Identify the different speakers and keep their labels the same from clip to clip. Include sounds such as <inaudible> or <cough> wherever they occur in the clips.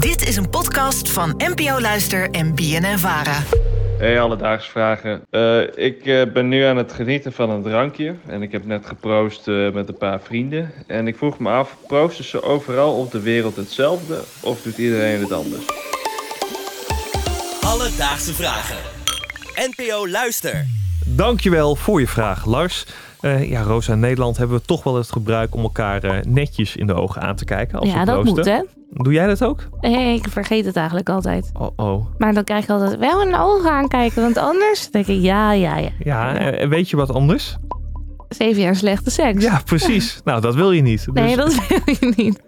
Speaker 1: Dit is een podcast van NPO Luister en BNN Vara.
Speaker 2: Hey, alledaagse vragen. Eh, ik eh, ben nu aan het genieten van een drankje. En ik heb net geproost eh, met een paar vrienden. En ik vroeg me af, proosten ze overal op de wereld hetzelfde? Of doet iedereen het anders?
Speaker 3: Alledaagse vragen. NPO Luister.
Speaker 4: Dankjewel voor je vraag, Lars. Eh, ja, Rosa, in Nederland hebben we toch wel het gebruik om elkaar eh, netjes in de ogen aan te kijken. Als
Speaker 5: ja, dat moet hè.
Speaker 4: Doe jij dat ook?
Speaker 5: Nee, ik vergeet het eigenlijk altijd.
Speaker 4: Oh, oh.
Speaker 5: Maar dan krijg je altijd wel een ogen aankijken, want anders denk ik ja, ja, ja.
Speaker 4: Ja, eh, weet je wat anders?
Speaker 5: Zeven jaar slechte seks.
Speaker 4: Ja, precies. <laughs> nou, dat wil je niet.
Speaker 5: Nee,
Speaker 4: Dus-
Speaker 5: dat wil je niet.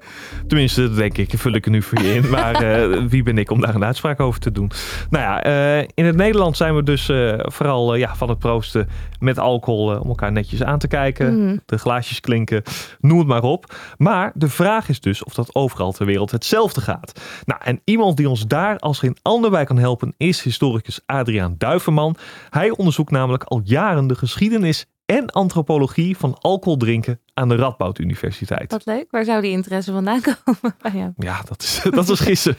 Speaker 4: Tenminste, dat denk ik, vul ik er nu voor je in. Maar <laughs> eh, wie ben ik om daar een uitspraak over te doen? Nou ja, eh, in het Nederland zijn we dus eh, vooral ja, van het proosten met alcohol om elkaar netjes aan te kijken.
Speaker 5: Mhm.
Speaker 4: De glaasjes klinken, noem het maar op. Maar de vraag is dus of dat overal ter wereld hetzelfde gaat. Nou, en iemand die ons daar als geen ander bij kan helpen is historicus Adriaan Duiverman. Hij onderzoekt namelijk al jaren de geschiedenis en antropologie van alcohol drinken aan de Radboud Universiteit.
Speaker 5: Wat leuk. Waar zou die interesse vandaan <laughs> komen jou?
Speaker 4: Ja, dat is, <laughs> dat is gissen.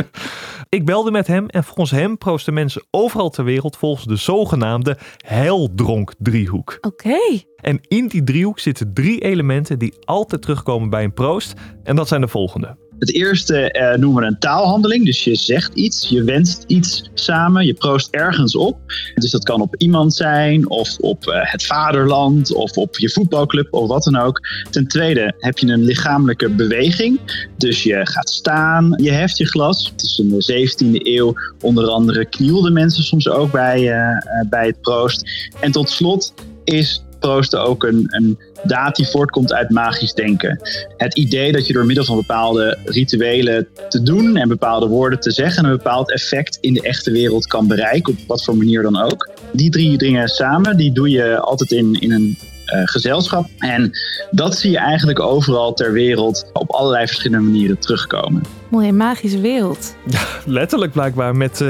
Speaker 4: <laughs> ik belde met hem en volgens hem proosten mensen overal ter wereld volgens de zogenaamde heldronk-driehoek.
Speaker 5: Oké.
Speaker 4: En in die driehoek zitten drie elementen die altijd terugkomen bij een proost. En dat zijn de volgende.
Speaker 6: Het eerste eh, noemen we een taalhandeling. Dus je zegt iets, je wenst iets samen, je proost ergens op. Dus dat kan op iemand zijn, of op eh, het vaderland, of op je voetbalclub, of wat dan ook. Ten tweede heb je een lichamelijke beweging. Dus je gaat staan, je heft je glas. Het is in de 17e eeuw onder andere knielden mensen soms ook bij, eh, bij het proost. En tot slot is proosten ook een, een daad die voortkomt uit magisch denken het idee dat je door middel van bepaalde rituelen te doen en bepaalde woorden te zeggen een bepaald effect in de echte wereld kan bereiken, op wat voor manier dan ook. Die drie dingen samen, die doe je altijd in, in een gezelschap. En dat zie je eigenlijk overal ter wereld op allerlei verschillende manieren terugkomen.
Speaker 5: Mooie magische wereld.
Speaker 4: Letterlijk blijkbaar met eh,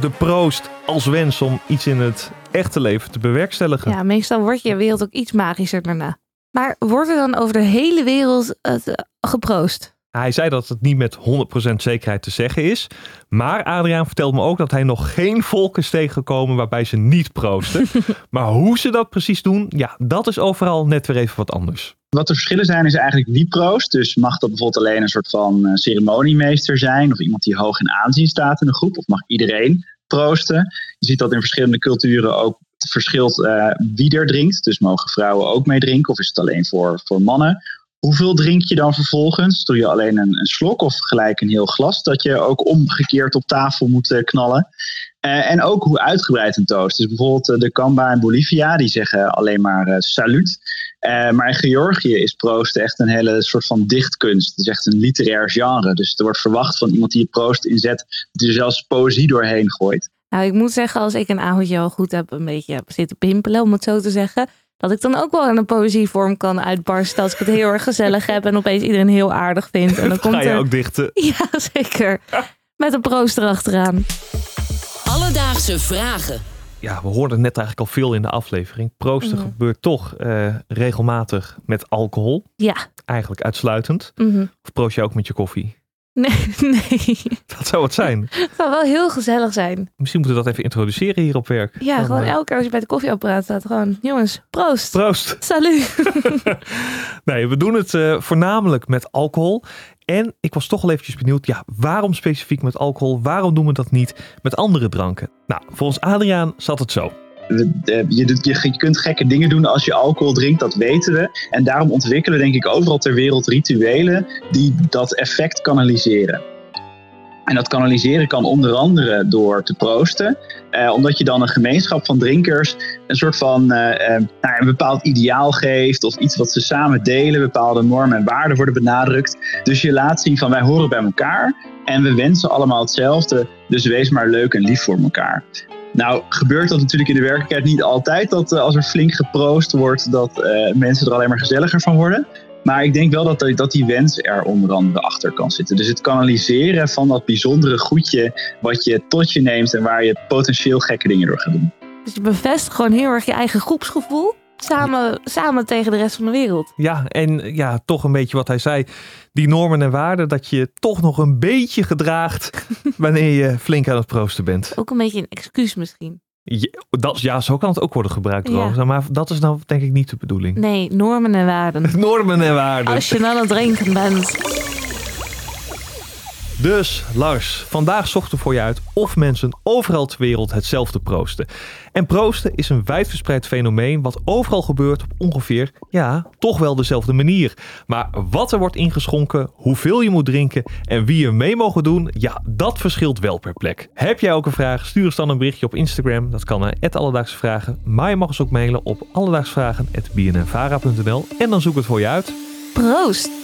Speaker 4: de proost als wens om iets in het echte leven te bewerkstelligen.
Speaker 5: Ja, meestal wordt je wereld ook iets magischer daarna. Maar wordt er dan over de hele wereld eh, geproost?
Speaker 4: Hij zei dat het niet met 100% zekerheid te zeggen is. Maar Adriaan vertelt me ook dat hij nog geen volk is tegengekomen waarbij ze niet proosten. <laughs> maar hoe ze dat precies doen, ja, dat is overal net weer even wat anders.
Speaker 6: Wat de verschillen zijn is eigenlijk wie proost. Dus mag dat bijvoorbeeld alleen een soort van eh, ceremoniemeester zijn of iemand die hoog in aanzien staat in een groep of mag iedereen proosten. Je ziet dat in verschillende culturen ook verschilt eh, wie er drinkt. Dus mogen vrouwen ook mee drinken of is het alleen voor, voor mannen? Hoeveel drink je dan vervolgens? Doe je alleen een, slok of gelijk een heel glas dat je ook omgekeerd op tafel moet eh, knallen? Eh, en ook hoe uitgebreid een toast. Dus bijvoorbeeld eh, de Kamba in Bolivia, die zeggen alleen maar salut. Maar in Georgië is proosten echt een hele soort van dichtkunst. Het is echt een literair genre. Dus er wordt verwacht van iemand die je proost inzet, die er zelfs poëzie doorheen gooit.
Speaker 5: Nou, ik moet zeggen, als ik een avondje al goed heb een beetje heb zitten pimpelen, om het zo te zeggen, dat ik dan ook wel in een poëzievorm kan uitbarsten als ik het heel erg gezellig heb en opeens iedereen heel aardig vindt. En dan komt
Speaker 4: Ga je
Speaker 5: er...
Speaker 4: ook dichten? <laughs>
Speaker 5: Ja, zeker. Met een proost erachteraan.
Speaker 3: Alledaagse vragen.
Speaker 4: Ja, we hoorden net eigenlijk al veel in de aflevering. Proosten
Speaker 5: Mhm.
Speaker 4: gebeurt toch eh, regelmatig met alcohol.
Speaker 5: Ja.
Speaker 4: Eigenlijk uitsluitend.
Speaker 5: Mhm.
Speaker 4: Of proost je ook met je koffie? <laughs>
Speaker 5: Nee, nee.
Speaker 4: Dat zou het zijn.
Speaker 5: Het zou wel heel gezellig zijn.
Speaker 4: Misschien moeten we dat even introduceren hier op werk.
Speaker 5: Ja,
Speaker 4: Dan,
Speaker 5: gewoon
Speaker 4: eh,
Speaker 5: elke keer als je bij de koffieapparaat staat, gewoon, jongens, proost.
Speaker 4: Proost.
Speaker 5: Salut. <laughs>
Speaker 4: Nee, we doen het eh, voornamelijk met alcohol. En ik was toch wel eventjes benieuwd, ja, waarom specifiek met alcohol? Waarom doen we dat niet met andere dranken? Nou, volgens Adriaan zat het zo.
Speaker 6: Eh, Je, je kunt gekke dingen doen als je alcohol drinkt, dat weten we. En daarom ontwikkelen denk ik overal ter wereld rituelen die dat effect kanaliseren. En dat kanaliseren kan onder andere door te proosten. Eh, omdat je dan een gemeenschap van drinkers een soort van eh, eh, nou, een bepaald ideaal geeft. Of iets wat ze samen delen. Bepaalde normen en waarden worden benadrukt. Dus je laat zien van wij horen bij elkaar. En we wensen allemaal hetzelfde. Dus wees maar leuk en lief voor elkaar. Nou gebeurt dat natuurlijk in de werkelijkheid niet altijd. Dat eh, als er flink geproost wordt, dat eh, mensen er alleen maar gezelliger van worden. Maar ik denk wel dat, dat die wens er onder andere achter kan zitten. Dus het kanaliseren van dat bijzondere goedje wat je tot je neemt en waar je potentieel gekke dingen door gaat doen.
Speaker 5: Dus je bevestigt gewoon heel erg je eigen groepsgevoel. Samen, samen tegen de rest van de wereld.
Speaker 4: Ja, en ja, toch een beetje wat hij zei. Die normen en waarden, dat je toch nog een beetje gedraagt <laughs> wanneer je flink aan het proosten bent.
Speaker 5: Ook een beetje een excuus misschien.
Speaker 4: Ja, dat, ja, zo kan het ook worden gebruikt
Speaker 5: Ja.
Speaker 4: Maar dat is nou denk ik niet de bedoeling.
Speaker 5: Nee, normen en waarden. <laughs>
Speaker 4: Normen en waarden.
Speaker 5: Als je aan het drinken bent.
Speaker 4: Dus Lars, vandaag zochten voor je uit of mensen overal ter wereld hetzelfde proosten. En proosten is een wijdverspreid fenomeen wat overal gebeurt op ongeveer, ja, toch wel dezelfde manier. Maar wat er wordt ingeschonken, hoeveel je moet drinken en wie er mee mogen doen, ja, dat verschilt wel per plek. Heb jij ook een vraag? Stuur ons dan een berichtje op Instagram. Dat kan naar Alledaagse Vragen. Maar je mag ons ook mailen op alledaagsvragen.bnnvara.nl en dan zoek het voor je uit.
Speaker 5: Proost!